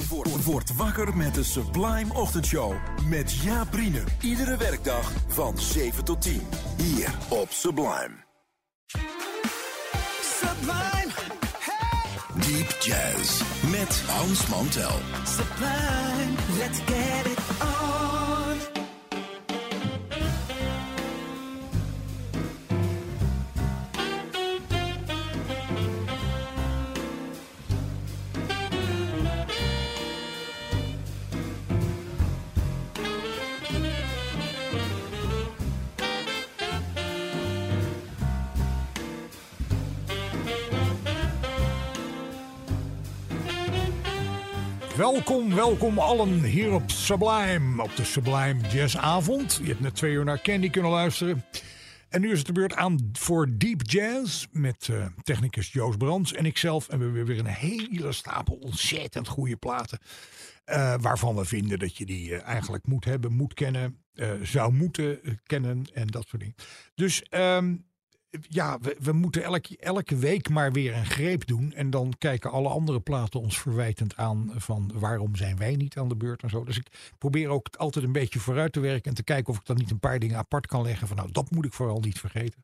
Word, word wakker met de Sublime Ochtendshow. Met Jaap Riene. Iedere werkdag van 7 tot 10. Hier op Sublime. Sublime, Deep Jazz. Met Hans Mantel. sublime, let's get it on. Welkom, welkom allen hier op Sublime, op de Sublime Jazzavond. Je hebt net twee uur naar Candy kunnen luisteren. En nu is het de beurt aan voor Deep Jazz met eh, technicus Joost Brands en ikzelf. En we hebben weer een hele stapel ontzettend goede platen. eh, waarvan we vinden dat je die eh, eigenlijk moet hebben, moet kennen, zou moeten kennen en dat soort dingen. Dus ehm, ja, we, moeten elke, elke week maar weer een greep doen. En dan kijken alle andere platen ons verwijtend aan van waarom zijn wij niet aan de beurt en zo. Dus ik probeer ook altijd een beetje vooruit te werken en te kijken of ik dan niet een paar dingen apart kan leggen. Van nou, dat moet ik vooral niet vergeten.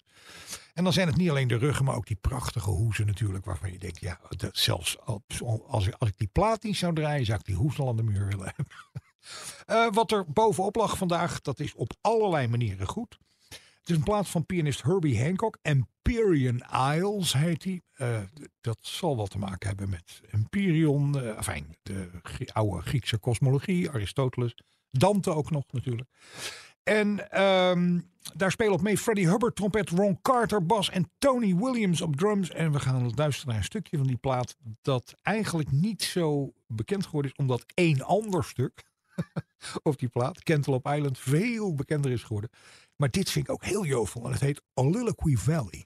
En dan zijn het niet alleen de ruggen, maar ook die prachtige hoezen natuurlijk. Waarvan je denkt, ja, zelfs als, als, ik, als ik die plaat niet zou draaien, zou ik die hoes al aan de muur willen hebben. Eh, wat er bovenop lag vandaag, dat is op allerlei manieren goed. Het is een plaat van pianist Herbie Hancock. Empyrean Isles heet hij. Eh, dat zal wel te maken hebben met Empyreon. eh enfin, de oude Griekse kosmologie. Aristoteles. Dante ook nog natuurlijk. En ehm, daar spelen op mee Freddie Hubbard, trompet, Ron Carter, bas en Tony Williams op drums. En we gaan luisteren naar een stukje van die plaat dat eigenlijk niet zo bekend geworden is, omdat één ander stuk op die plaat, Cantaloupe Island, veel bekender is geworden. Maar dit vind ik ook heel jovel en het heet Oliloquy Valley.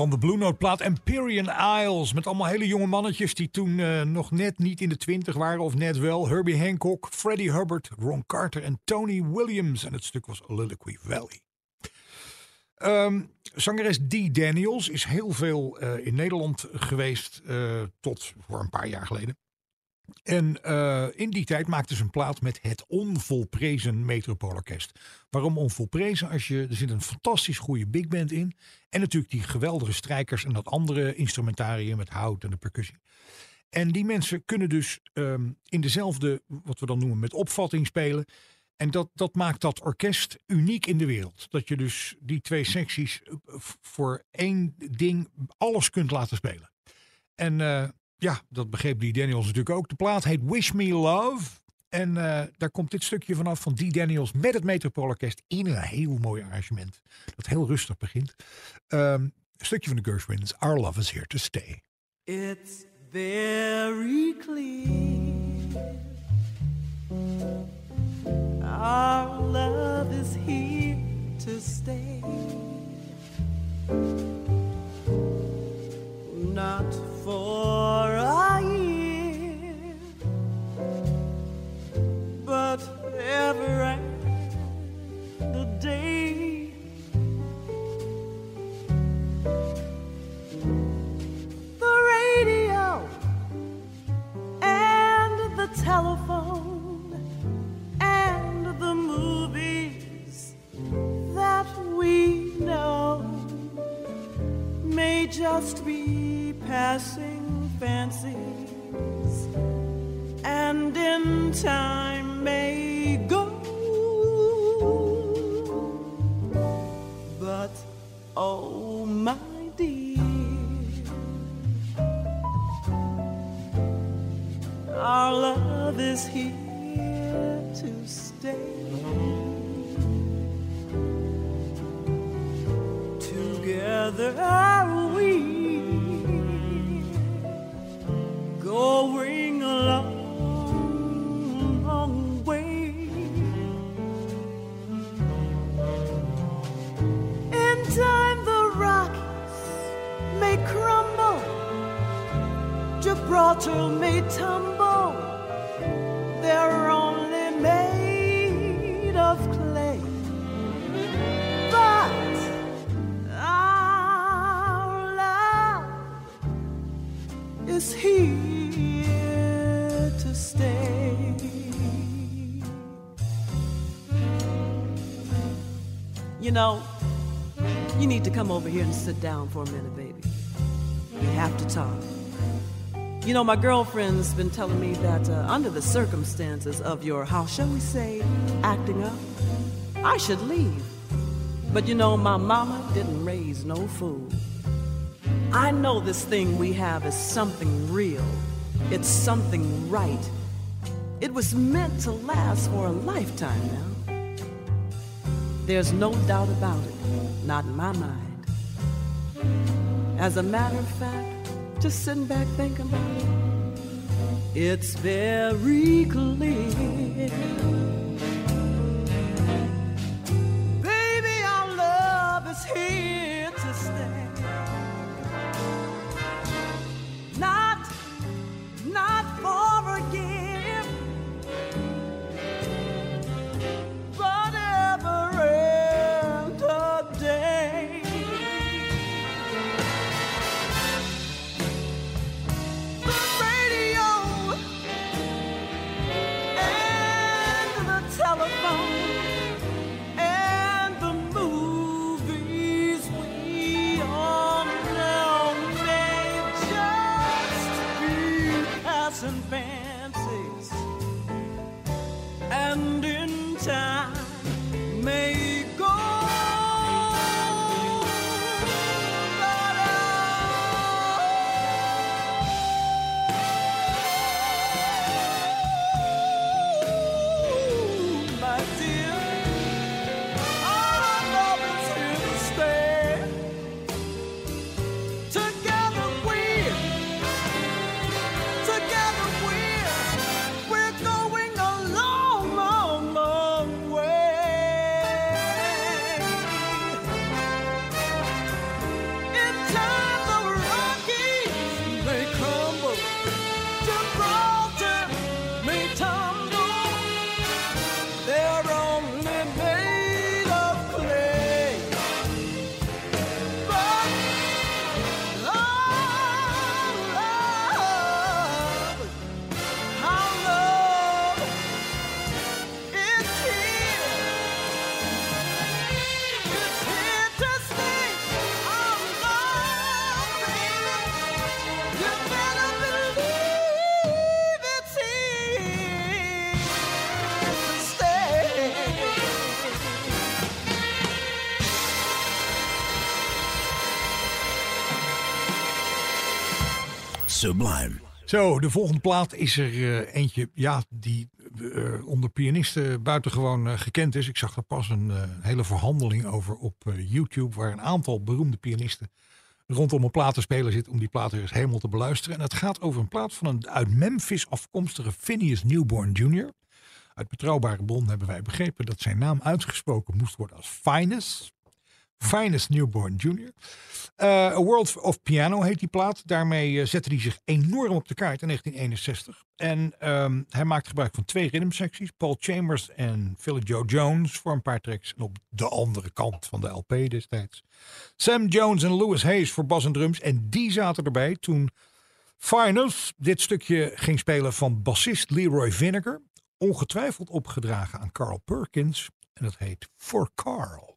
Van de Blue Note plaat Empyrean Isles. Met allemaal hele jonge mannetjes die toen uh, nog net niet in de twintig waren. Of net wel. Herbie Hancock, Freddie Hubbard, Ron Carter en Tony Williams. En het stuk was Liliquy Valley. Um, zangeres Dee Daniels is heel veel uh, in Nederland geweest. Uh, tot voor een paar jaar geleden. En uh, in die tijd maakte ze een plaat met het onvolprezen Metropoolorkest. Waarom onvolprezen? Als je, er zit een fantastisch goede big band in. En natuurlijk die geweldige strijkers en dat andere instrumentarium met hout en de percussie. En die mensen kunnen dus um, in dezelfde, wat we dan noemen, met opvatting spelen. En dat, dat maakt dat orkest uniek in de wereld. Dat je dus die twee secties voor één ding alles kunt laten spelen. En uh, ja, dat begreep die Daniels natuurlijk ook. De plaat heet Wish Me Love. En uh, daar komt dit stukje vanaf van Die Daniels met het Metropoolorkest in een heel mooi arrangement. Dat heel rustig begint. Um, een stukje van de Gershwins. Our Love is Here to Stay. It's very clear Our love is here to stay Not come over here and sit down for a minute, baby. We have to talk. You know, my girlfriend's been telling me that uh, under the circumstances of your, how shall we say, acting up, I should leave. But you know, my mama didn't raise no fool. I know this thing we have is something real. It's something right. It was meant to last for a lifetime now. There's no doubt about it, not in my mind. As a matter of fact, just sitting back thinking about it, it's very clear. Sublime. Zo, de volgende plaat is er uh, eentje ja, die uh, onder pianisten buitengewoon uh, gekend is. Ik zag er pas een hele verhandeling over op YouTube, waar een aantal beroemde pianisten rondom een platenspeler zit om die plaat eens helemaal te beluisteren. En het gaat over een plaat van een uit Memphis afkomstige Phineas Newborn Jr. Uit betrouwbare bron hebben wij begrepen dat zijn naam uitgesproken moest worden als Finest. Finest Newborn Jr. Uh, A World of Piano heet die plaat. Daarmee uh, zette hij zich enorm op de kaart in 1961. En um, hij maakt gebruik van twee rhythmsecties. Paul Chambers en Philly Joe Jones voor een paar tracks. En op de andere kant van de LP destijds. Sam Jones en Louis Hayes voor bas en drums. En die zaten erbij toen Finest dit stukje ging spelen van bassist Leroy Vinegar. Ongetwijfeld opgedragen aan Carl Perkins. En dat heet For Carl.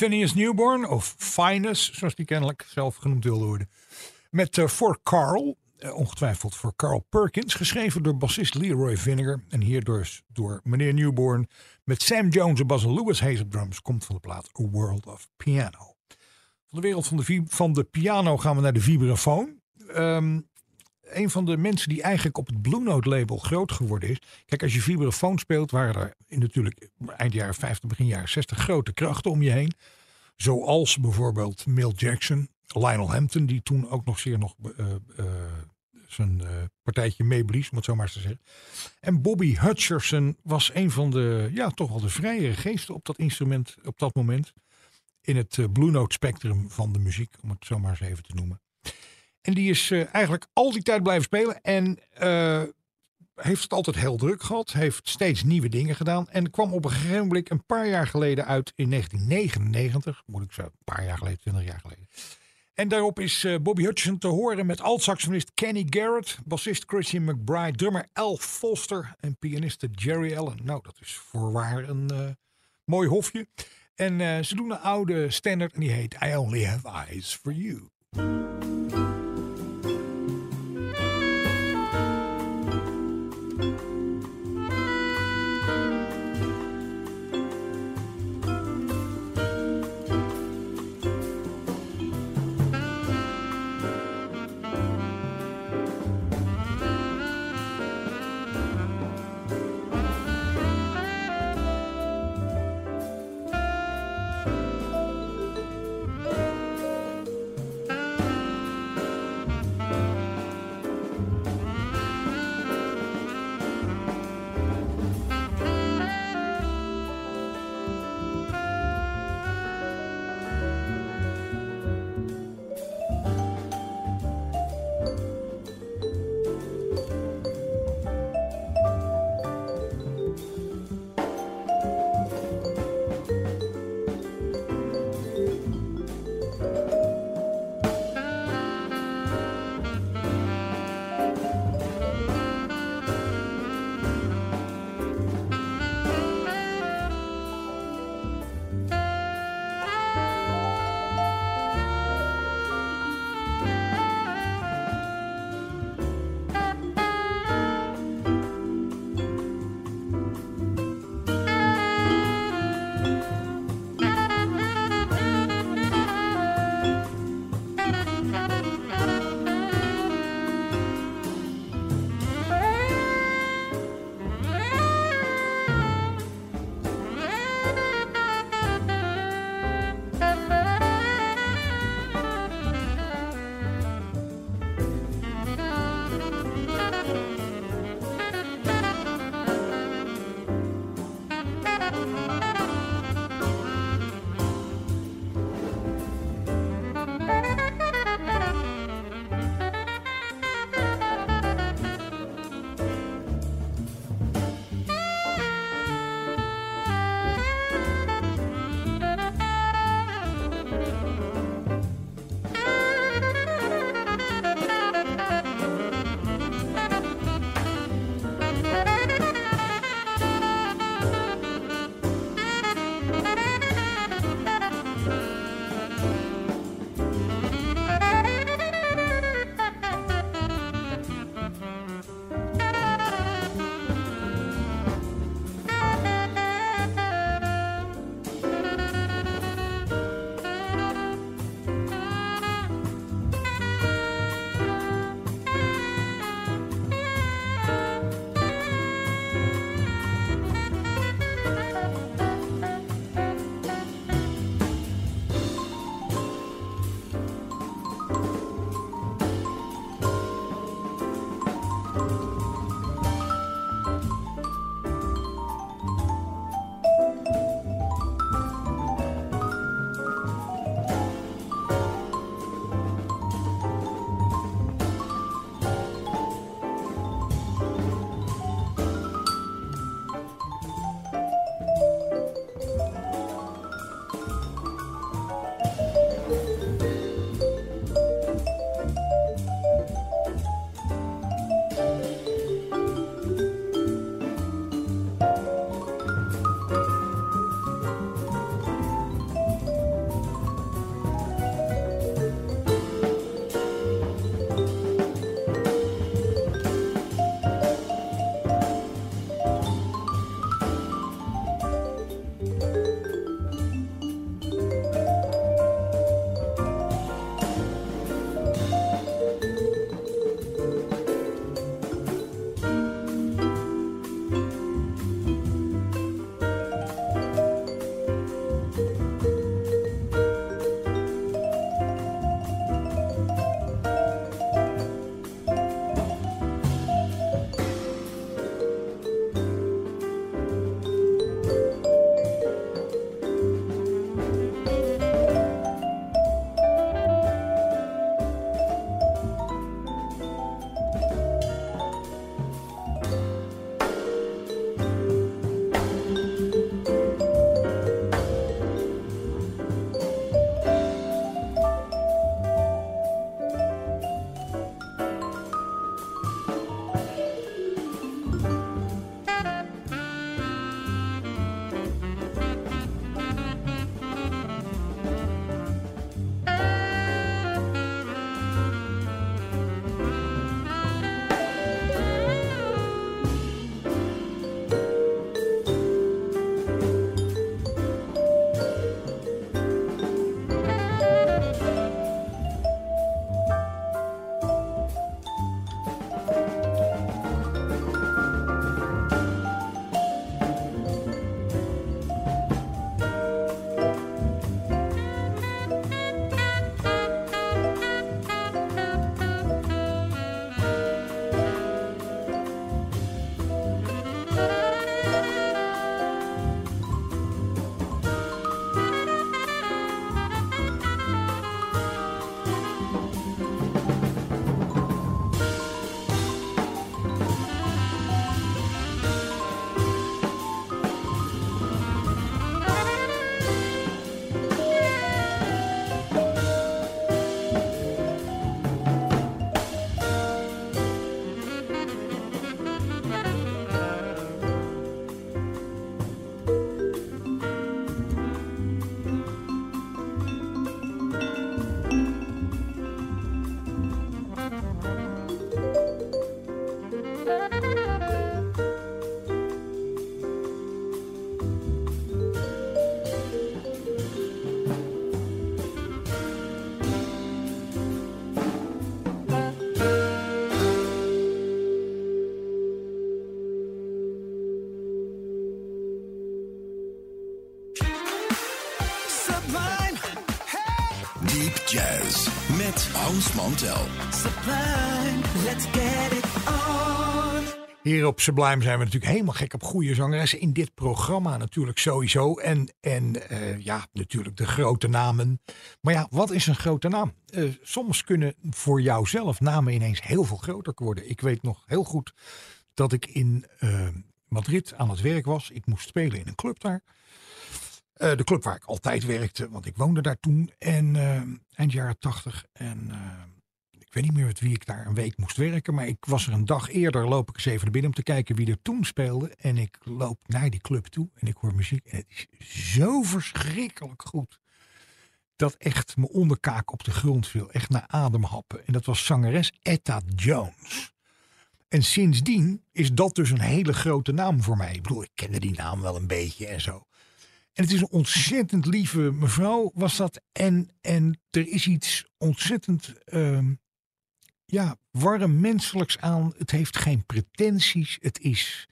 Phineas Newborn, of Finus, zoals die kennelijk zelf genoemd wilde worden. Met uh, For Carl, uh, ongetwijfeld voor Carl Perkins, geschreven door bassist Leroy Vinegar. En hier dus door meneer Newborn met Sam Jones en Basil Lewis Hayes op drums, komt van de plaat A World of Piano. Van de wereld van de, van de piano gaan we naar de vibrafoon. Um, een van de mensen die eigenlijk op het Blue Note label groot geworden is. Kijk, als je vibrafoon speelt, waren er in natuurlijk eind jaren 50, begin jaren 60 grote krachten om je heen. Zoals bijvoorbeeld Mill Jackson, Lionel Hampton, die toen ook nog zeer nog uh, uh, zijn uh, partijtje meeblies, om het zo maar te zeggen. En Bobby Hutcherson was een van de, ja, toch wel de vrijere geesten op dat instrument op dat moment. In het Blue Note spectrum van de muziek, om het zo maar eens even te noemen. En die is uh, eigenlijk al die tijd blijven spelen. En uh, heeft het altijd heel druk gehad. Heeft steeds nieuwe dingen gedaan. En kwam op een gegeven moment een paar jaar geleden uit in 1999. Moet ik zo, een paar jaar geleden, twintig jaar geleden. En daarop is uh, Bobby Hutcherson te horen met alt-saxofonist Kenny Garrett, bassist Christian McBride, drummer Al Foster en pianiste Jerry Allen. Nou, dat is voorwaar een mooi hofje. En ze doen een oude standard en die heet I Only Have Eyes for You. Let's get it on. Hier op Sublime zijn we natuurlijk helemaal gek op goede zangeressen. In dit programma natuurlijk sowieso. En, en eh, ja, natuurlijk de grote namen. Maar ja, wat is een grote naam? Eh, soms kunnen voor jouzelf namen ineens heel veel groter worden. Ik weet nog heel goed dat ik in eh, Madrid aan het werk was. Ik moest spelen in een club daar. Eh, de club waar ik altijd werkte, want ik woonde daar toen. En uh, eind jaren tachtig. En uh, ik weet niet meer met wie ik daar een week moest werken. Maar ik was er een dag eerder, loop ik eens even naar binnen om te kijken wie er toen speelde. En ik loop naar die club toe en ik hoor muziek. En het is zo verschrikkelijk goed. Dat echt mijn onderkaak op de grond viel. Echt naar ademhappen. En dat was zangeres Etta Jones. En sindsdien is dat dus een hele grote naam voor mij. Ik bedoel, ik kende die naam wel een beetje en zo. En het is een ontzettend lieve mevrouw, was dat. En, en er is iets ontzettend uh, ja, warm menselijks aan. Het heeft geen pretenties. Het is.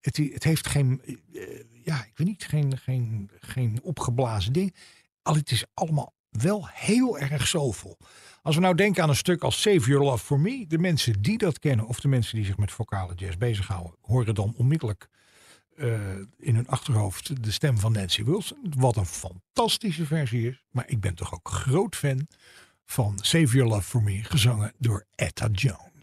Het, het heeft geen. Uh, ja, ik weet niet, geen, geen, geen opgeblazen ding. Al het is allemaal wel heel erg zoveel. Als we nou denken aan een stuk als Save Your Love For Me. De mensen die dat kennen, of de mensen die zich met vocale jazz bezighouden, horen dan onmiddellijk uh, in hun achterhoofd de stem van Nancy Wilson. Wat een fantastische versie is. Maar ik ben toch ook groot fan van Save Your Love For Me, gezongen door Etta Jones.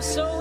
So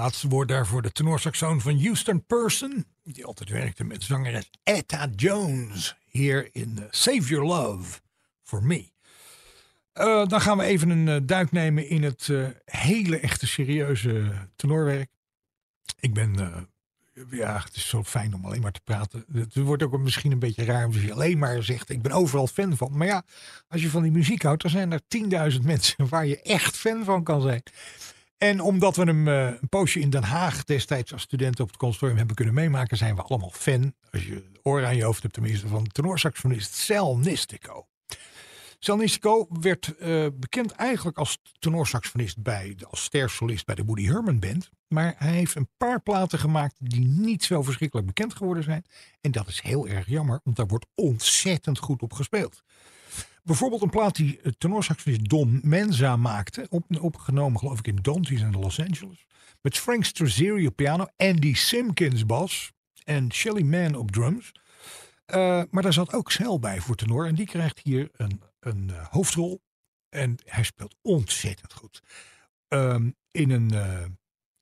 Laatste woord daarvoor de tenorsaxoon van Houston Person. Die altijd werkte met zangeres Etta Jones. Hier in eh, Save Your Love for Me. Eh, dan gaan we even een eh, duik nemen in het hele echte serieuze tenorwerk. Ik ben, ja, het is zo fijn om alleen maar te praten. Het wordt ook misschien een beetje raar als je alleen maar zegt, ik ben overal fan van. Maar ja, als je van die muziek houdt, dan zijn er 10.000 mensen waar je echt fan van kan zijn. En omdat we hem eh, een poosje in Den Haag destijds als studenten op het conservatorium hebben kunnen meemaken, zijn we allemaal fan, als je oren aan je hoofd hebt tenminste, van tenorsaxofonist Sal Nistico. Sal Nistico werd eh, bekend eigenlijk als tenorsaxofonist bij, als stersolist bij de Woody Herman Band. Maar hij heeft een paar platen gemaakt die niet zo verschrikkelijk bekend geworden zijn. En dat is heel erg jammer, want daar wordt ontzettend goed op gespeeld. Bijvoorbeeld een plaat die eh, tenorsaxofonist Don Menza maakte. Op, opgenomen geloof ik in Dante's in Los Angeles. Met Frank Strazzeri op piano. Andy Simpkins bas. En Shelly Mann op drums. Eh, maar daar zat ook Snel bij voor tenor. En die krijgt hier een, een eh, hoofdrol. En hij speelt ontzettend goed. Ehm, in een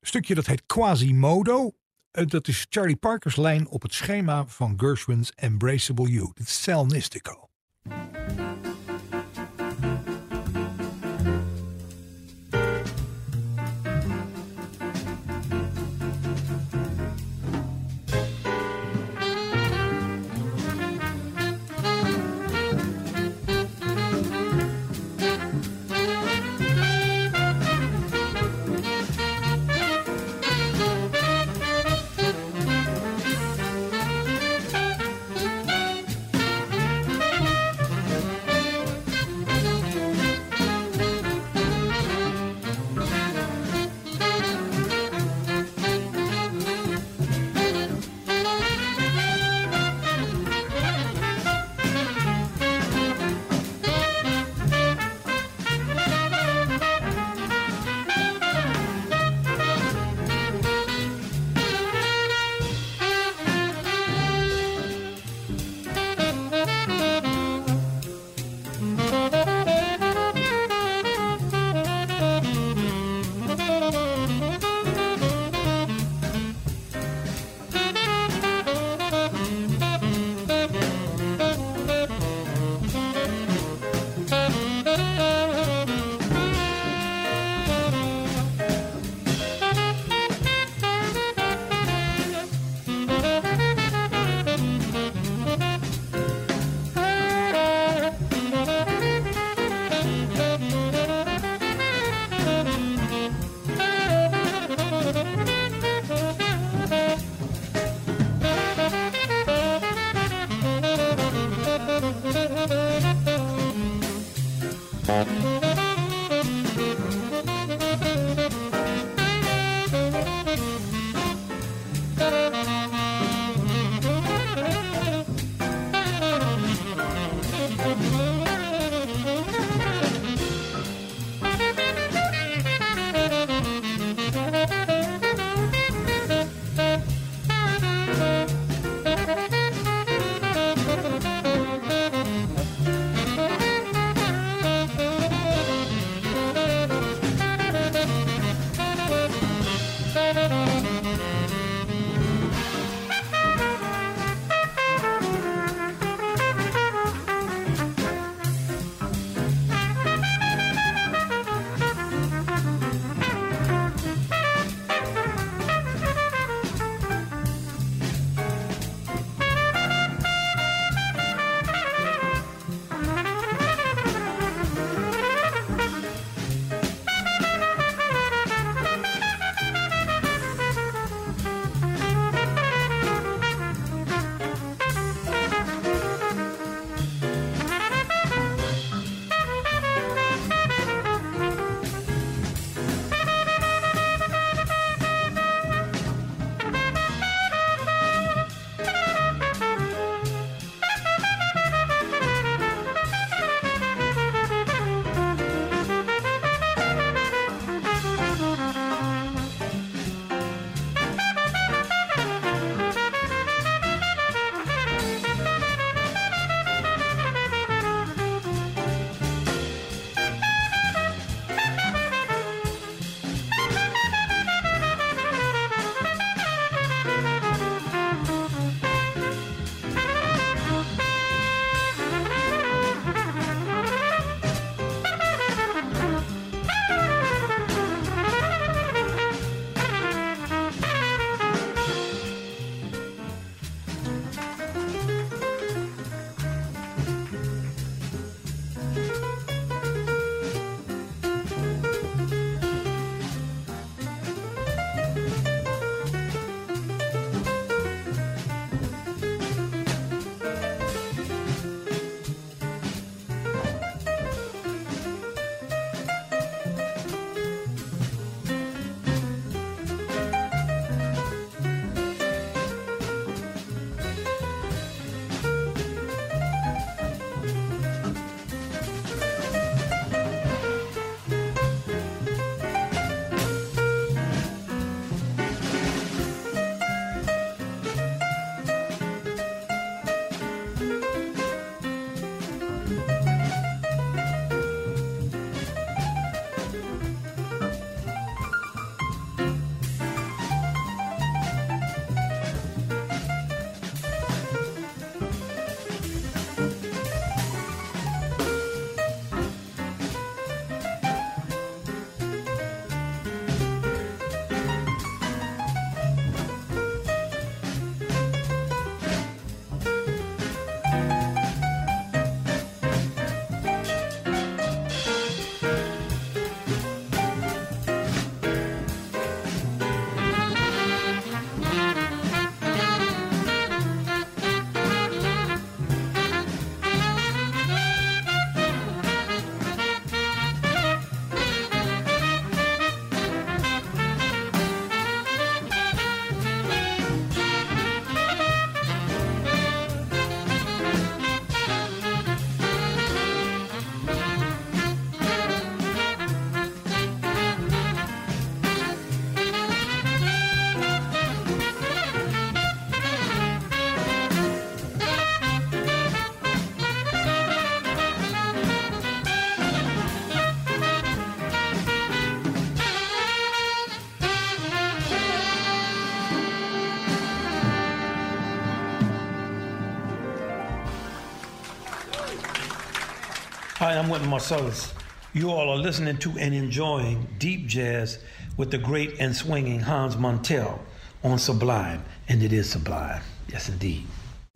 stukje dat heet Quasimodo. Dat is Charlie Parker's lijn op het schema van Gershwin's Embraceable You. Dit is Sal Nistico. I'm Wynton Marcellus. You all are listening to and enjoying deep jazz with the great and swinging Hans Montel on Sublime. And it is sublime. Yes, indeed.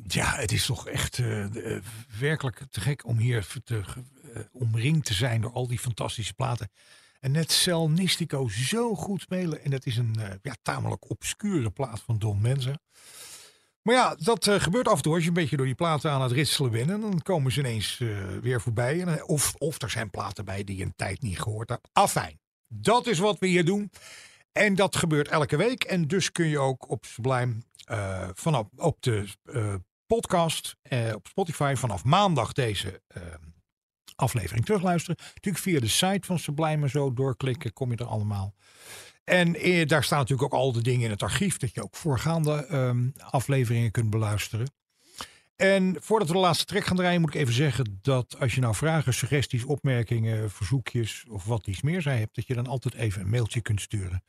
Ja, het is toch echt uh, uh, werkelijk te gek om hier te, uh, omringd te zijn door al die fantastische platen. En net Cel Nistico zo goed spelen. En dat is een ja, tamelijk obscure plaat van Don Menzer. Maar ja, dat uh, gebeurt af en toe als je een beetje door die platen aan het ritselen bent. En dan komen ze ineens uh, weer voorbij. En, of, of er zijn platen bij die je een tijd niet gehoord hebt. Afijn, dat is wat we hier doen. En dat gebeurt elke week. En dus kun je ook op Sublime vanaf op de podcast op Spotify vanaf maandag deze aflevering terugluisteren. Natuurlijk via de site van Sublime en zo doorklikken kom je er allemaal. En eh, daar staan natuurlijk ook al de dingen in het archief. Dat je ook voorgaande um, afleveringen kunt beluisteren. En voordat we de laatste trek gaan draaien, moet ik even zeggen dat als je nou vragen, suggesties, opmerkingen, verzoekjes of wat iets meer zij hebt, dat je dan altijd even een mailtje kunt sturen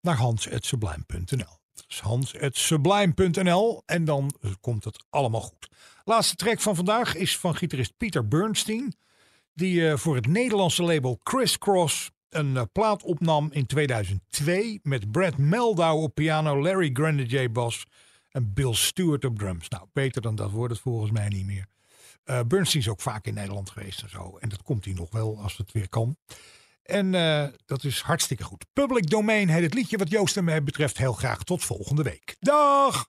naar hans.sublime.nl. Dus hans.sublime.nl en dan komt het allemaal goed. Laatste track van vandaag is van gitarist Peter Bernstein, die uh, voor het Nederlandse label Criss Cross een uh, plaat opnam in 2002 met Brad Meldau op piano, Larry Grenadier bas en Bill Stewart op drums. Nou, beter dan dat wordt het volgens mij niet meer. Uh, Bernstein is ook vaak in Nederland geweest en zo. En dat komt hij nog wel als het weer kan. En uh, dat is hartstikke goed. Public Domain heet het liedje wat Joost en mij betreft heel graag tot volgende week. Dag!